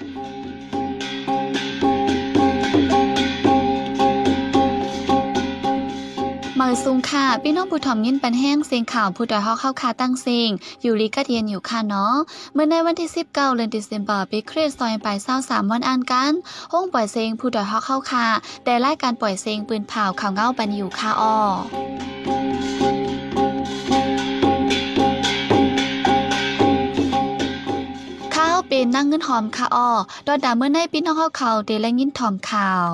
มือซุงค่ะ พี่น้องผู้ถ่อมยินปันแห้งเสียงข่าวผู้ดอยฮอกเข้าคาตั้งเสียงอยู่ลีกัดเย็นอยู่ค่ะเนาะเมื่อในวันที่ 19เดือนธันวาคมปีคริสต์ซอยไป23วันอันกันห้องปล่อยเสียงผู้ดอยฮอกเข้าคาแต่รายการปล่อยเสียงปืนเผาข่าวเงาปันอยู่ค่ะอ้อ นนั่งเงินหอมค่ะอ้อดอดาเมื่อในพี่น้องเฮาเขาเดและยินถอมข่าว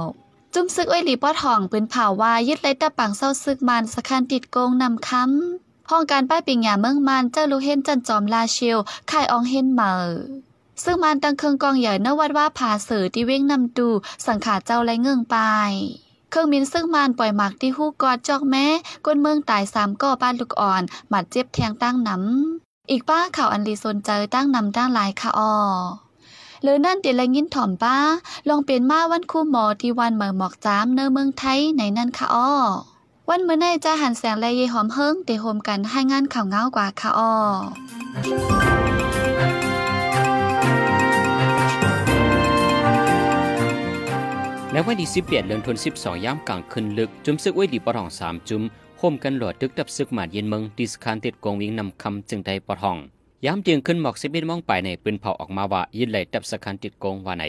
จุ่มซึกอ้อยหลีป้อทองปืนเผาว่ายึดไรตะปังเศร้าซึกมันสคันติดโกงนำคำห้องการป้ายปิงหยาเมืองมันเจ้าลูเฮนจันจอมลาเชียวข่ายอองเฮนเหมอซึ่งมันตังเครื่องกองใหญ่นวัดว่าผาเสือที่เว้งนำดูสังขาเจ้าไรเงื่องไปเครื่องมินซึ่งมันปล่อยหมักที่ฮู้กอดจอกแม้ก้นเมืองตายสามก่อบ้านลูกอ่อนหมัดเจ็บแทงตั้งน้ำ อีกป้าข่าวอันลีสนเจอตั้งนำตั้งหลายค่ะออหรือนั่นติละยินถ่อมป้า ลองเปลี่ยนมาวันคู่หมอที่วันเมือหมอกจามเนอเมืองไทยในนั่นค่ะอ้อวันเมื่อในจะหันแสงและเยหอมเฮิงเตโฮมกันให้งานข่าวเงากว่าค่ะอ้อในวันที่11เดือนธันวาคม12ย่ามกลางคืนลึก จุมซึกไว้ดีปะทอง3จุม โฮมกันหลอดตึกดับซึกหมาดเย็นเมืองดิสคานติดกงวิ่งนำคำจึงได้ปะทองยามเตียงขึ้นหมอก11โมองไปในปืนเผาออกมาว่ายินไหลดับสคันติดกงว่าไหน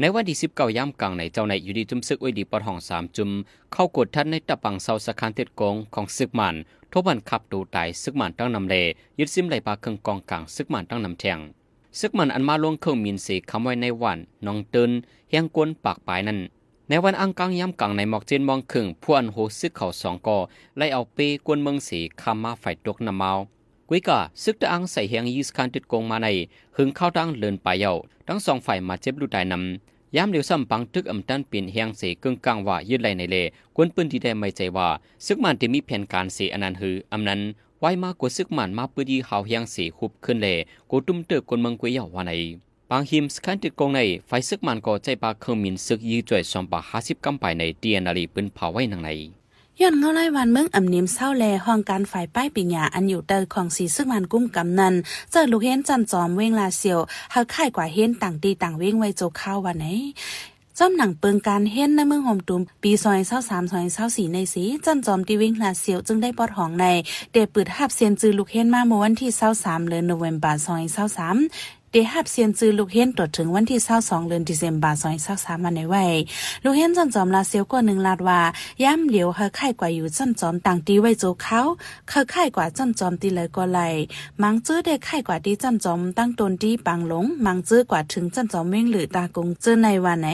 ในวันที่19ย่ามกลางในเจ้าในอยู่ดีจุมซึกไว้ดีปะทอง3จุมเข้ากดทัดในตะปังเซาสคันติดกงของซึกมันทบันขับดูตายซึกมันตั้งนำเลยึดซิมไหลปลาเครื่องกองกลางซึกมันตั้งนำแทงซึกมันอันมาลวงเครื่องมินสีคำไว้ในวันน้องเตินเฮียงกวนปากปลายนั้น ในวันอังกลางย้ำกลางในหมอกเจนมองครึ่งผู้อันโหซึกเขาสองกอไล่เอาเปกวนเมืองสีคำมาไฟตกน้ำเมากุยกะซึกตะอังใส่เฮียงยีสคันติดกงมาในหึงเข้าตั้งเลินปลายเยาทั้งสองฝ่ายมาเจ็บลูตายนำย้ำเดียวซ้ำปังตึกอำตันเปลี่ยนเฮียงสีกึ่งกลางว่ายืดไหลในเลกวนปืนที่ได้ไม่ใจว่าซึกมันที่มีแผนการสีอนันหืออำนั้นไว้มากกว่าซึกมันมาปืนดีเขาเฮียงสีคุบขึ้นเลกูตุ้มเตอกวนเมืองกุยเยาว่าใน บางฮิมสคันติดกงในไฟซึกมันก็ใจปาเครื่องมินซึกยีจ่วยซอมปาห้าสิบกำไปในเตียนาลีปืนเผาไว้นังในย้อนเงาไล่วันเมืองอำเนียมเศร้าแลห้องการฝ่ายป้ายปิญญาอันอยู่เตอของสีซึ่งมันกุ้มกำนันเจอลูกเฮนจันจอมเว้งลาเซียวเฮาค่ายกว่าเฮนต่างตีต่างเว้งไว้โจข้าววันไหนจอมหนังเปิงการเห็นในเมืองโฮมตุมปีซอยเศร้าสามซอยเศร้าสี่ในสีจันจอมตีวิ่งลาเซียวจึงได้ปอดหองในเดปืดหับเซียนจือลูกเห็นมาเมื่อวันที่เศร้าสามเดือนโนเวมบาซอยเศร้าสาม เดฮับเซียนจือลูกเห็นตรวจถึงวันที่22เดือนธันวาคม2023มาในไว้ ลูกเห็นจันจอมลาเซียวกว่า1ลาดว่า ย่ำเหลียวเฮาค่ายกว่าอยู่จันจอมต่างตีไว้โจเขาเขาค่ายกว่าจันจอมตีเลยก็ไหลมังจื้อได้ค่ายกว่าที่จันจอมตั้งตนที่ปังหลง มังจื้อกว่าถึงจันจอมเว้งหรือตากงเจอในวันไหน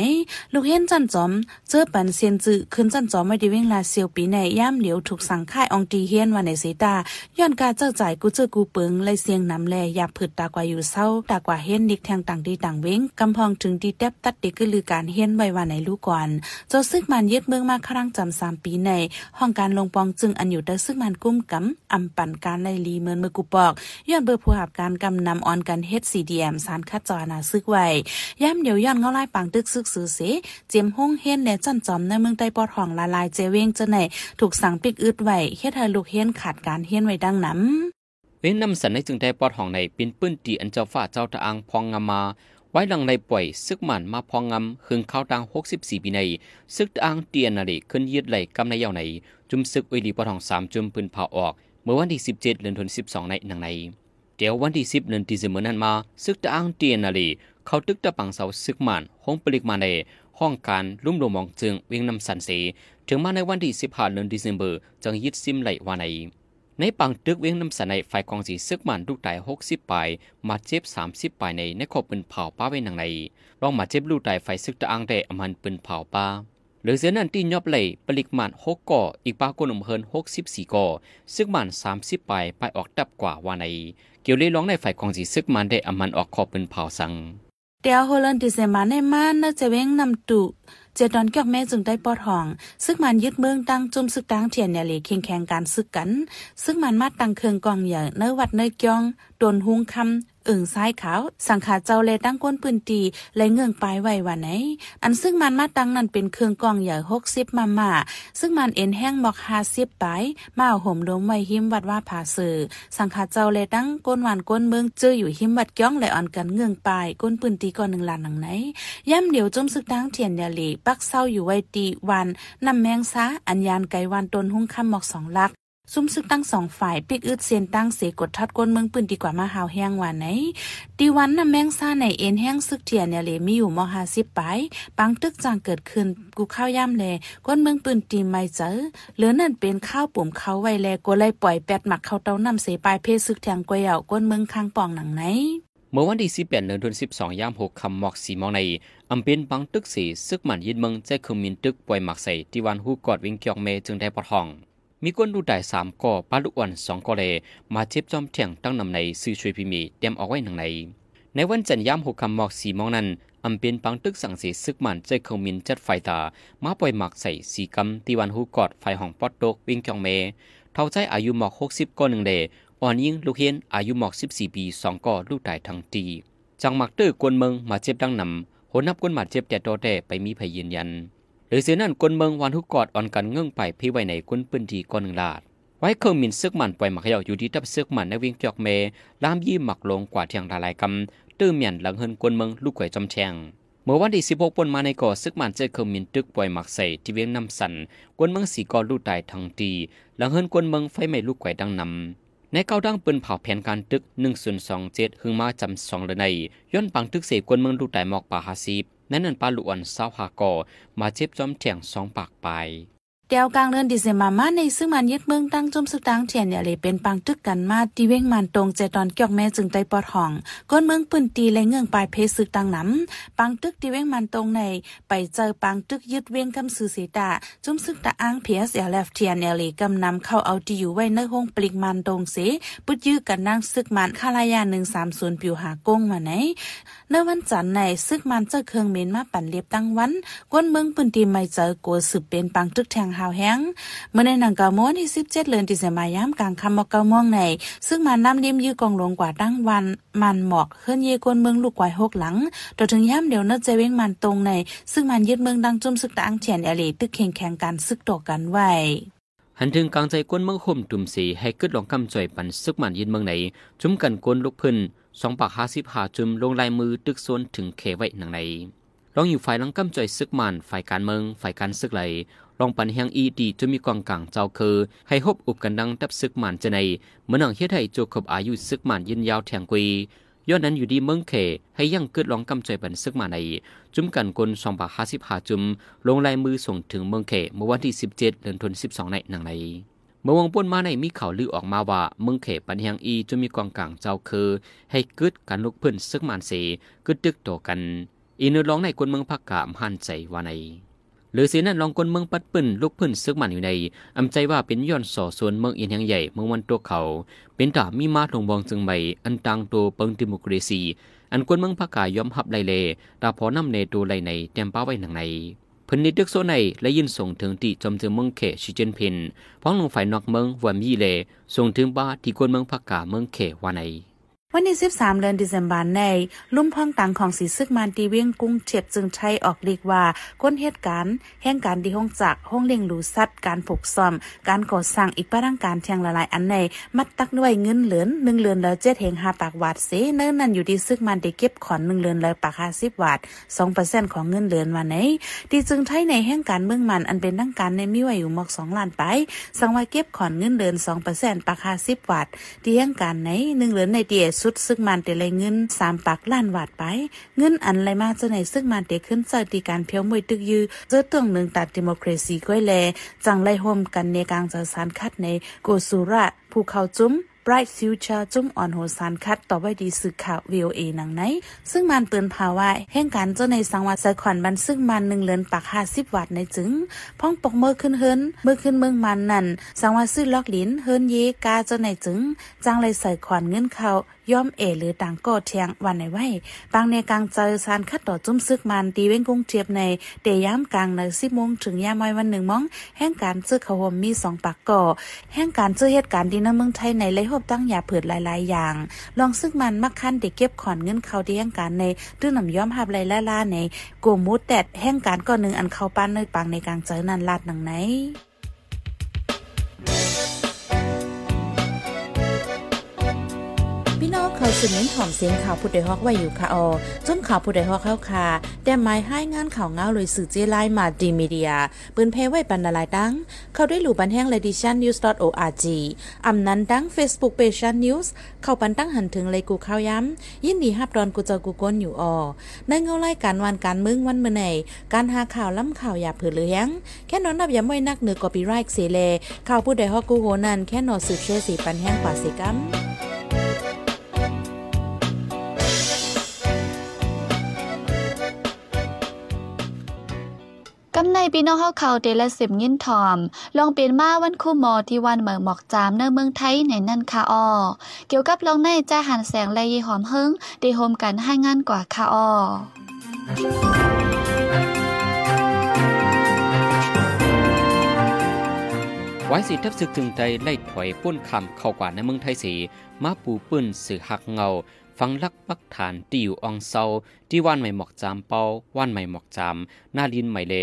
ลูกเห็นจันจอมเจอปันเซียนจือขึ้นจันจอมไม่ได้เว้งลาเซียวปีในย่ำเหลียวถูกสั่งค่ายองตีเฮียนวันในเสตาย้อนกาเจ้าจ่ายกูเจอกูเปิงเลยเสียงนำแลอย่าผึดตากว่าอยู่เศร้าตากว่าเฮียนนิกแทงต่างดีต่างเว้งกำพองถึงดีแทบตัดเด็กก็ลือการเฮียนไว้วันในลูกก่อนเจ้าซึกมันยึดเมืองมาครั้งจำสามปีในห้องการลงปองจึงอันอยู่เตอซึกมันกุ้มกำอำปั่นการไล่ลีเมินเมื่อกูปอกย้อนเบอร์ผู้หับการกำนำออนกันเฮ็ดซีดีเอ็มสารคัดจอนาซึกไว้ย่ำเดี๋ยวย้อนเงาไล่ปังตึกซึกซื้อเสเจียมห้องเฮียนและจันจอมในเมืองใต้ปอดห้องละลายเจเวงเจไหนถูกสั่งปิกอึดไว้เฮ็ดให้ลูกเฮียนขาดการเฮียนไว้ดังนั้น เว้นนำสันในจึงได้ปอดห้องในเป็นปื้นตีอันเจ้าฟ้าเจ้าตะอังพองงามา ไว้ดังในป่วยซึกมันมาพองงำหึงเข้าตัง64ปีในซึกตะอังเตียนนาฬิขึ้นยืดไหลกำในเยาในจุมซึกอุยลีปอดห้องสามจุมปืนเผาออก เมื่อวันที่ 17เดือนธันวาคม12ในหนังในเดี๋ยววันที่ 10เดือนที่สิบเมื่อนั้นมาซึกตะอังเตียนนาลีเขาตึกตะปังเสาซึกมันห้องปลิกมาในห้องการลุ่มโลมองจึงเวียงนำสันเสถึงมาในวันที่15เดือนธันวาคมจึงยึดซิมไหลวาใน ในปังตึกเวียงน้ำสนในไฟกองสีซึกมันลูกไตาย60ปลายมาเจ็บ30ปลายในในขอบปืนเผาป้าไว้หนังในลองมาเจ็บลูกไตไฟซึกตะอังได้อมันปืนเผาป้าหรือเสียนั่นที่ยอบไหลปลิกมัน6ก่ออีกปากนมเฮิน64ก่อซึกมัน30ปลายไปออกดับกว่าว่าใน เกี่ยวเลยร้องในไฟกองสีซึกมันได้อมันออกขอบปืนเผาสังเตียวโฮลันดิเซมาในมานน่าจะเว้งนำตุ เจดอนเกี่ยวแม่จึงได้ปอดห้อง ซึ่งมันยึดเมืองตั้งจุ่มซึกตั้งเทียนเนี่ยเลยเคียงแข่งการซึกกัน ซึ่งมันมาตั้งเครื่องกองใหญ่เนื้อวัดเนื้อเกียงโดนหุงคำ เอิงซ้ายขาว สังขาเจ้าแลตั้งก้นปืนตีและเงื่องปลายไว้ว่าไหน อันซึ่งมันมาตั้งนั้นเป็นเครื่องกองใหญ่60มาม่าซึ่งมันเอ็นแห้งหมอก50ปลายมาห่มลมไว้หิมวัดว่าผาเสือสังขาเจ้าแลตั้งก้นหวานก้นเมืองเจออยู่หิมวัดก้องและอ่อนกันเงื่องปลายก้นปืนตีก่อนหนึ่งลานหนังไหนย่ำเดียวจมซึกดังเทียนยาลีปักเศร้าอยู่ไว้ตีวันนำแมงซาอัญญานไกวันตนหุ้งคำหมอกสองลัก ซุ่มซึกตั้งสองฝ่ายปิกอึดเซียนตั้งเสกดทัดก้นเมืองปืนดีกว่ามาหาวแห้งว่าไหนตีวันนำแมงซ่าในเอ็นแห้งซึกเทียนเนี่ยเลยมีอยู่มอหาสิบปลายปังตึกจางเกิดขึ้นกูข้าวย่ำแลก้นเมืองปืนตีไม่เจอเหลือนั่นเป็นข้าวปุ่มเขาไว้แลก็เลยปล่อยแปดหมักเขาเต้านำเสปลายเพศซึกแทงกวยเอาก้นเมืองข้างปองหนังไหนเมื่อวันที่18เดือนธันวาคม12ยาม6คำหมอกสีมองในอำเป็นบังตึกสีซึกหมันยินเมืองใจคือมินตึกปล่อยหมักใส่ที่วันฮูกอดวิ่งเกียกเมจึงได้ปะทอง มีคนดูได้สามก่อปลาลูกอ่อนสองก่อเลมาเจ็บจอมเถียงตั้งนำในซื้อช่วยพิมีเตรียมเอาไว้หนังใน ในวันจันทร์ยามหกคำหมอกสีมองนั้นอำเป็นปังตึกสั่งสีซึกมันใจเคงมินจัดไฟตา มาปล่อยหมักใส่สีกำที่วันฮูกอดไฟห้องปอดโตกวิ่งเกียงเมเท่าใจอายุหมอกหกสิบก่อหนึ่งเดอ่อนยิงลูกเฮียนอายุหมอกสิบสี่ปีสองก่อลูกตายทั้งตีจังหมักตื้อกวนเมืองมาเจ็บดังนำโหนับกวนหมัดเจ็บแต่โตแต่ไปมีพยยืนยัน หรือเสียนั่นกวนเมืองวันทุกกอดอ่อนกันเงื่องไปพี่ไว้ในกวนปืนทีก่อนหนึ่งลาด ไว้เครื่องมินซึกมันปล่อยหมักเหี่ยวอยู่ที่ทับซึกมันในวิ่งเกียกเมลามยี่หมักลงกว่าเทียงหลายกำตื้อเมียนหลังเฮินกวนเมืองลูกไข่จำแชงเมื่อวันที่16ปนมาในก่อซึกมันเจอเครื่องมินตึกปล่อยหมักใส่ที่เวียงน้ำสันกวนเมืองสีก่อลูกตายทั้งตีหลังเฮินกวนเมืองไฟไหม้ลูกไข่ดังนำในเก้าดังปืนเผาแผนการตึก 1 0 2 7หึงมาจำสองเลยในย้อนปังตึกเสกวนเมืองลูกไต่หมอกป่าฮาซีบ นั่นนั่นปลาลุอันสาวหากอมาเจ็บจอมแทงสองปากไป แก้วกลางเดือนดิเซมามาในซึ่งมันยึดเมืองตั้งจุ่มสึกตังเทียนเนี่ยเลยเป็นปังตึกกันมาที่เว้งมันตรงใจตอนเกี่ยวแม่จึงได้ปอดห้องก้นเมืองปืนตีและเงื่องปลายเพซึกตังน้ำปังตึกที่เว้งมันตรงในไปเจอปังตึกยึดเว้งกำสือเสตาจุ่มสึกตาอ้างเพียสเอลฟเทียนเอเลยกำนำเข้าเอาที่อยู่ไว้ในห้องปลิกมันตรงเสปุดยื้อกันนั่งซึกมันคาลายาหนึ่งสามศูนย์ผิวหากงมาไหนในวันจันทร์ในซึกมันเจอเครื่องเมนมาปั่นเลียบตั้งวันก้นเมืองปืนตีไม่เจอกัวสืบเป็นปังตึกแทงหาวแห้งเมื่อในหนังกาโมที่17เดือนที่จะมายามกลางคำมอกเกาม่วงใน ซึ่งมันน้ำริมยื้อกองลงกว่าตั้งวัน มันหมอกเคลื่อนเยกวนเมืองลูกกวายหกหลังต่อถึงย่ำเดี๋ยวนัดใจเว้งมันตรงใน ซึ่งมันยึดเมืองดังจุ่มซึกตางเฉียนเอลีตึกแข่งแข่งกันซึกตอกันไว้หันถึงกลางใจกวนเมืองห่มตุ่มสีให้กึดลองกำจ่อยปันซึกมันยินเมืองไหน จุ่มกันกวนลูกพื้นสองปากห้าสิบหาจุ่มลงลายมือตึกโซนถึงเขไว้หนังไหนลองอยู่ฝ่ายลังกำจ่อยซึกมันฝ่ายการเมืองฝ่ายการซึกไหล ลองปันแหงอีดีจะมีกองกลางเจ้าคือให้ฮบอุบกันดังตับซึกมันจะในเมื่อนังเฮ็ดให้โจขบอายุซึกมันยินยาวแทงกุยย้อนนั้นอยู่ดีเมืองเขให้ยังเกิดลองกำใจบันซึกมาใน จุ่มกันกลสองบาทห้าสิบห้าจุ่มลงลายมือส่งถึงเมืองเขเมื่อวันที่สิบเจ็ดเดือนธันวาคมสิบสองในหนังในเมื่อวงป้นมาในมีข่าวลือออกมาว่าเมืองเขปันแหงอีจะมีกองกลางเจ้าคือ ให้เกิดการลุกพื้นซึกมันเสกึดตึกโตกัน อีนึร้องในคนเมืองพักกามหันใจว่าใน หรือสีนั้นลองคนเมืองปัดปืนลูกพื้นซึกมันอยู่ในอำใจว่าเป็นย้อนส่อส่วนเมืองอินแห่งใหญ่เมืองวันตัวเขา เป็นตามีมาถงบองจึงใหม่อันตังตัวเปิงดิโมคราซีอันคนเมืองพักกายยอมหับไลเลตาพอนำเนตัวไลในเต็มป้าไว้หนังในพื้นที่ตึกโซในและยินส่งถึงที่จอมถึงเมืองเขชิเจนพินพ้องลงฝ่ายนอกเมืองวันยี่เลส่งถึงบ้าที่คนเมืองพักกาเมืองเขวาใน วันที่13 เดือนธันวาคมใน ลุ่มพ้องตังของสีซึกมันตีเวียงกุ้งเฉียบจึงใช้ออกเรียกว่า ก้นเหตุการณ์แห่งการดีห้องจักห้องเลี้ยงหลูสัตว์การผูกซ่อม การก่อสร้างอีกประดังการเทียงละลายอันใน มัดตักด้วยเงินเหลือนหนึ่งเหลือนแล้วเจ็ดเฮงห้าปากวาดเสเนิ่นนั่นอยู่ที่ซึกมันได้เก็บขอนหนึ่งเหลือนแล้วปากห้าสิบวาดสองเปอร์เซ็นต์ของเงินเหลือนวันไหนที่จึงใช้ในแห่งการเมืองมันอันเป็นทั้งการในมีไว้อยู่หมอกสองล้านไป สังว่าเก็บขอนเงินเหลือนสองเปอร์เซ็นต์ปากห้าสิบวาดที่แห่งการไหนหนึ่งเหลือนในเดียสุดซึกมันเตเลยเงินสามปากล้านวาดไป เงินอันไรมาจะไหนซึ่งมันเตขึ้นเจอดีการเพียวมวยตึกยือเจอตรงหนึ่งตัดดิโมคราซีก้อยแล จังไล่ห่มกันในกลางจะสารคัดในโกสุระภูเขาจุ้ม Bright Future จุ้มอ่อนโหสารคัดต่อไว้ดีสื่อข่าว VOA หนังไหน ซึ่งมันเตือนภาวะแห่งการเจ้าในสังวัดสะขวัญบันซึ่งมันหนึ่งเลือนปากห้าสิบวัตในจึงพ้องปกเมื่อขึ้นเฮินเมื่อขึ้นเมืองมันนั่นสังวัดซื้อล็อกลิ้นเฮินเยกาเจ้าในจึงจังเลยใส่ขวัญเงินเขา ย่อมเอหรือต่างก็เทียงวันไหนไว้บางในกลางเจอสารคัดต่อจุ้มซึกมันตีเว้งกุ้งเจียบในเตย้ำกลางในสิบโมงถึงยามอยวันหนึ่งมอง แห่งการซื้อขาวมมีสองปากก่อแห่งการซื้อเหตุการณ์ดีในเมืองไทยในเลยหบตั้งยาเผิดหลาย ๆ อย่าง ลองซึกมันมักคันเด็กเก็บขอนเงินเขาที่แห่งการในตื้อหนำย้อมหับไรล่าล่าในกลุ่มมุดแดดแห่งการก่อหนึ่งอันเข้าปั้นในปางในกลางเจอนันลาดหนังไหน สืบเน้นหอมเสียงข่าวผู้ใดฮอกไว้อยู่ค่ะออจมข่าวผู้ใดฮอกเข้าค่ะแต่หมายให้งานข่าวเงาเลยสื่อเจไลมาดีมีเดีย ปืนเพไว้บรรณาลายดัง เข้าได้หลู่บันแห้ง lediciannews.org อำนั้นดัง Facebook page news เข้าปันตั้งหันถึงเลยกูข้าวย้ำ ยินดีฮับดอนกูเจอกูก้นอยู่ออในเงาไล่การวันการมึงวันเมื่อไหนการหาข่าวล้ำข่าวอย่าเผือเลี้ยงแค่นอนนับย้ำไว้นักเหนือกอปีไรค์เสเลข่าวผู้ใดฮอกกูโหนันแค่นอสืบเชื่อสีปันแห้งกว่าสิกัม พี่น้องเฮาเขาเดละสิบยินทอม ลองเป็นมาวันคู่หมอที่วันเหมือหมอกจามในเมืองไทยในนั่นค่ะอ้อเกี่ยวกับลองในจ้าหันแสงและยีหอมเฮิงได้โฮมกันให้งานกว่าค่ะอ้อไว้สิทับซึกถึงใจไล่ถอยป้นคำเข้ากว่าในเมืองไทยสีมาปูปื้นสื่อหักเงา ฟังลักปักฐานติวอองเซาที่ว่านใหม่หมอกจามเปาว่านใหม่หมอกจามหน้าลินใหม่เล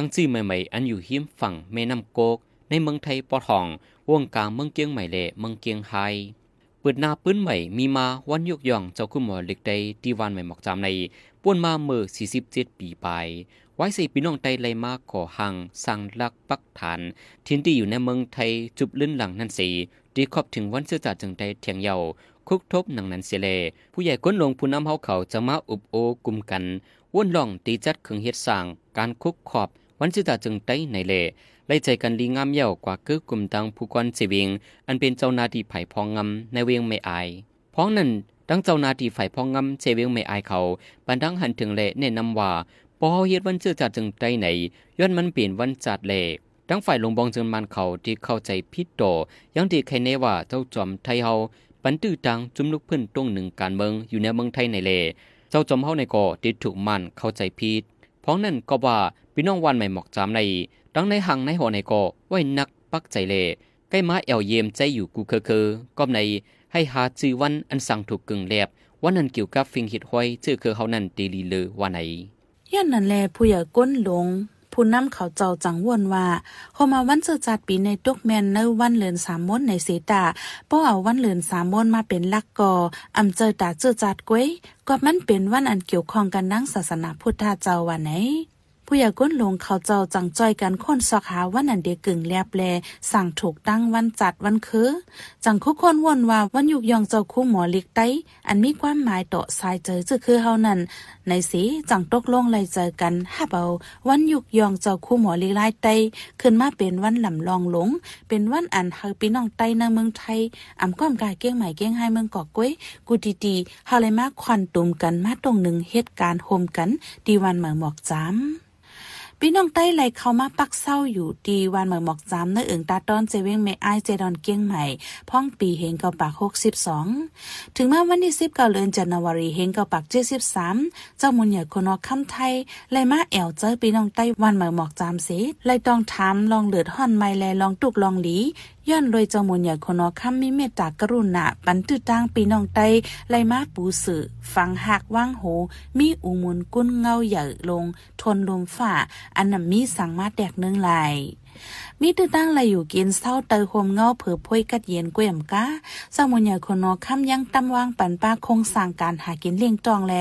ตั้งชื่อใหม่ๆ อันอยู่หิมฝั่งแม่น้ำโกก ในเมืองไทยปอทองวงกลางเมืองเกียงใหม่เลเมืองเกียงไฮเปิดหน้าปื้นใหม่มีมาวันยกย่องเจ้าคุณหมอเล็กใดที่ว่านใหม่หมอกจามในป้วนมาเมื่อ47 ปีไปไว้สิพี่น้องไตไลมาขอหังสั่งลักปักฐานทินที่อยู่ในเมืองไทยจุบลื่นหลังนั่นสีดีครอบถึงวันเสื้อจ่าจึงไดเทียงเยาคุกทบหนังนันเสเล ผู้ใหญ่ก้นลงผู้นำเฮาเขาจะมาอุบโอกลุ่มกันว่นล่องตีจัดเครื่องเฮ็ดสร้างการคุกขอบ วันเสือจ่าจึงไตในเลไล่ใจกันลีงามเย่ากว่าคือกลุ่มตังผู้กวนเสวิง อันเป็นเจ้านาที่ไผ่พองงำในเวียงไม่อายพ้องนั้นดังเจ้านาทีฝ่ายพองงำเสเวียงไม่อายเขาปันดังหันถึงเลแนะนำว่าปอเฮ็ดวันเสื้อจัดจึงใจไหนย้อนมันเปลี่ยนวันจัดเลทั้งฝ่ายลงบองจึงมันเขาที่เข้าใจผิดโตยังดีใครเนว่าเจ้าจอมไทยเฮาปันตื้อตังจุมลุกเพื้นตรงหนึ่งการเมืองอยู่ในเมืองไทยในเลเจ้าจอมเฮาในก่อที่ถูกมันเข้าใจผิดพ้องนั่นก็ว่า พี่น้องวันใหม่หมอกจามในดังในหังในหัวในก่อไว้นักปักใจเลใกล้มาแอวเยี่ยมใจอยู่กูเคอเคอก็ในให้หาจื้อวันอันสั่งถูกกึ่งแลบวันนั้นเกี่ยวกับฟิงหิดห้อยชื่อคือเขานั่นตีลีเลอว่าไหนย้อนนั่นแลผู้ใหญ่ก้นหลงผู้นำเขาเจ้าจังวนว่าพอมาวันเจอจัดปีในตกแมนในวันเลือนสามมนในเสตาป้อเอาวันเลือนสามมนมาเป็นลักกออำเจอตาเจอจัดกวยก็มันเป็นวันอันเกี่ยวข้องกันนั่งศาสนาพุทธเจ้าวันไหน ผู้ใหญ่ก้นลงเขาเจ้าจังจ้อยกันคนสอกหาวันนันเดียกึ่งแลบแลสั่งถูกตั้งวันจัดวันคือ จังคุกคนวนว่าวันยุกยองเจ้าคู่หมอเลิกไตอันมีความหมายต่อสายเจอจะคือเฮานั้นในสีจังตกลงเลยเจอกันฮับเอาวันยุกยองเจ้าคู่หมอลิกไลไตขึ้นมาเป็นวันลำลองหลง เป็นวันอันเฮาพี่น้องไตในเมืองไทยอำก้อมกายเกี้ยงใหม่เกี้ยงไฮเมืองกอกก้วยกูดีๆเฮาเลยมาควันตุ่มกันมาตรงหนึ่งเหตุการณ์โฮมกันดีวันเหมือหมอกจ้ำ พี่น้องใต้ไหลเข้ามาปักเศร้าอยู่ดีวันเหมือหมอกจามเนื้อเอิงตาต้อนเจเวงเมไอเจดอนเกี้ยงใหม่พ่องปีเฮงเกาปากหกสิบสองถึงแม้วันที่สิบเก้าเดือนจันวารีเฮงเกาปากเจ็ดสิบสามเจ้ามุนใหญ่คนอคำไทยไลมาแอวเจอพี่น้องใต้วันเหมือหมอกจามเสไลตองถามลองเลือดห่อนไม่แลลองตุกลองหลี ย้อนโดยเจ้ามุนใหญ่คนอคำมีเมตตากรุณาปันตื้อตั้งปีน้องไตไลมาปูสื่อฟังหักว่างโห มีอุมุนกุ้นเงาใหญ่ลง ทนลมฝ่า อันนำมีสังมาแดกเนืองลายมีตื้อตั้งไรอยู่กินเศร้าเตยโฮมเงาเผือพ้ยกัดเย็นกวยมก้าสมุนใหญ่คนนอค่ำยังตำวางปันป้าคงสั่งการหากินเลี้ยงจองแล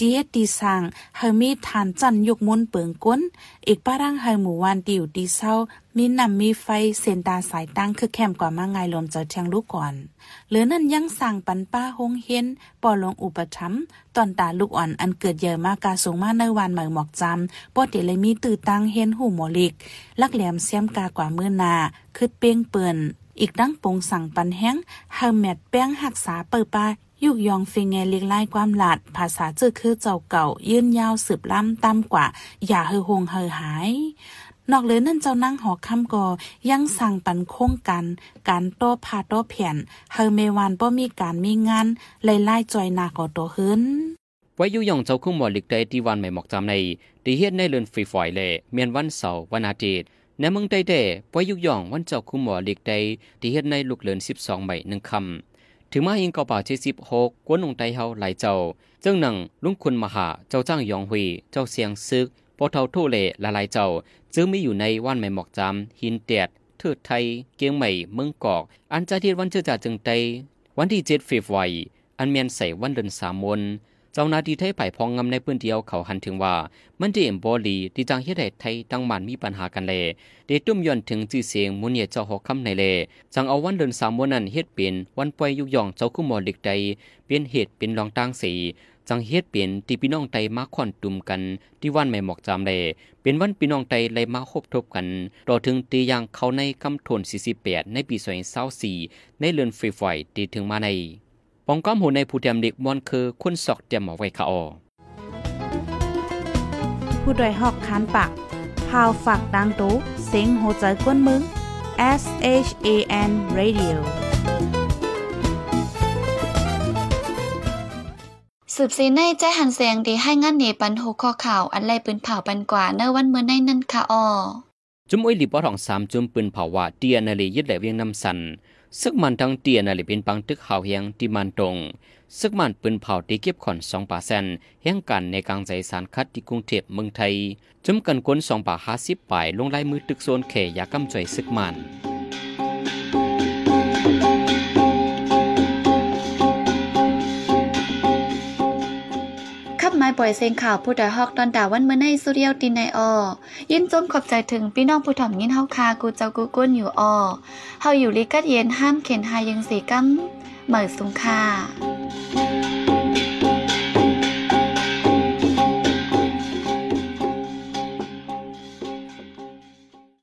ดีเอดีสั่งเฮมีทานจันยกมุนเปิงก้นอีกป้าร่างเฮหมู่วานติวดีเศร้ามีนำมีไฟเส้นตาสายตั้งคือแคมกว่ามาไงลมเจอเทียงลูกก่อน หรือนั่นยังสั่งปันป้าหงเฮนปอลงอุปถัมตอนตาลูกอ่อนอันเกิดเยอะมากกาสูงมาในวันเหมือหมอกจำปอเดเลยมีตื่ตั้งเฮนหูหมอลิก ลักแหลมเสียมกากว่ามือนาคือเป้งเปิ่นอีกดังปงสั่งปันแห้งเฮาแมดแป้งหักษาเปิดปา ยุกยองฟิงเงเลียงไล่ความหลาด ภาษาเจอคือเจ้าเก่า ยื่นยาวสืบล้ำตามกว่า อย่าเฮอหงเฮอหาย นอกเลยนั่นเจ้านั่งหอคำก่อยังสั่งปันโค้งกัน การโต้พาโต้เพียนเฮอเมวันบ่มีการมีงานไล่ไล่จอยนาก่อโตขึ้นไว้ยู่ย่องเจ้าคุ้มหมอลิกได้ที่วันใหม่หมอกจำในที่เฮ็ดในเรือนฟรีฝอยเลยเมียนวันเสาร์วันอาทิตย์ในเมืองใดเด้ไว้ยู่ย่องวันเจ้าคุ้มหมอลิกได้ที่เฮ็ดในลูกเรือน12ใหม่หนึ่งคำ ถึงมาอิงกอบาป่าที่16กวนองไตเฮาหลายเจ้าจึงหนังลุงคุณมหาเจ้าจ้างยองหุยเจ้าเสียงซึกปอเทาโทเลละลายเจ้า จึงมีอยู่ในว่านใหม่หมอกจำหินเตียดเทิดไทย เกียงใหม่เมืองกอก อันจะที่วันเจอจ่าจึงไตวันที่7ฟีฟไวอันเมียนใส่วันเดือนสามมน เจ้าหน้าที่ไทยไปพองงำในพื้นเดียวเขาหันถึงว่า มันจะเอ็มบอลีที่จังเฮ็ดให้ไทยตั้งมันมีปัญหากันเลยเดตุ้มย่อนถึงจื่อเสียงมุนเยเจ้าหอกคำในเลจังเอาวันเดินสามวันนั้นเฮ็ดเป็นวันปล่อยยุกย่องเจ้าคู่หมอเด็กใดเป็นเหตุเป็นรองตั้งสีจังเฮ็ดเป็นที่พี่น้องไตมาค่อนตุ่มกัน ที่วันแม่หมอกจามเลเป็นวันพี่น้องไตเลยมาคบทบกัน ต่อถึงตีอย่างเขาในคำทน48ในปี2024ในเรือนฟรีไฟตีถึงมาใน องก้อมหูในผู้เตรียมเด็กมอนคือคุณสอกเตรียมเอาไว้ค่ะออผู้ดยหอกคานปากพาวฝากดังตู้เซ็งโหใจกวนมึง S H A N Radio สืบซีในใจหันเสียงดีให้งานเนปันหูข้อข่าว อันไรปืนเผาปันกว่าเนวันเมื่อในนั่นค่ะออจุมอ้อยหลีปอทองสามจุมปืนเผาว่าเตียนาลียึดแหลเวียงน้ำสัน ซึกมันทั้งเตียนาลีเป็นปังตึกเฮาเฮียงที่มันตรงซึกมันปืนเผาตีเก็บขอนสองป่าแซนเฮียงกันในกลางใจสารคัดที่กรุงเทพเมืองไทยจุมกันก้นสองป่าห้าสิบป่ายลงลายมือตึกโซนเขยยากำจ่อยซึกมัน ปล่อยเสียงข่าวผู้ใดฮอกตอนด่าวันเมื่อในสุเรียวตินในออยินจมขอบใจถึงพี่น้องผู้ถ่อมยินเฮาคากูเจ้ากูก้นอยู่ออเฮาอยู่ลิกัดเย็นห้ามเข็นหายังสีกัมเหมือสุงคา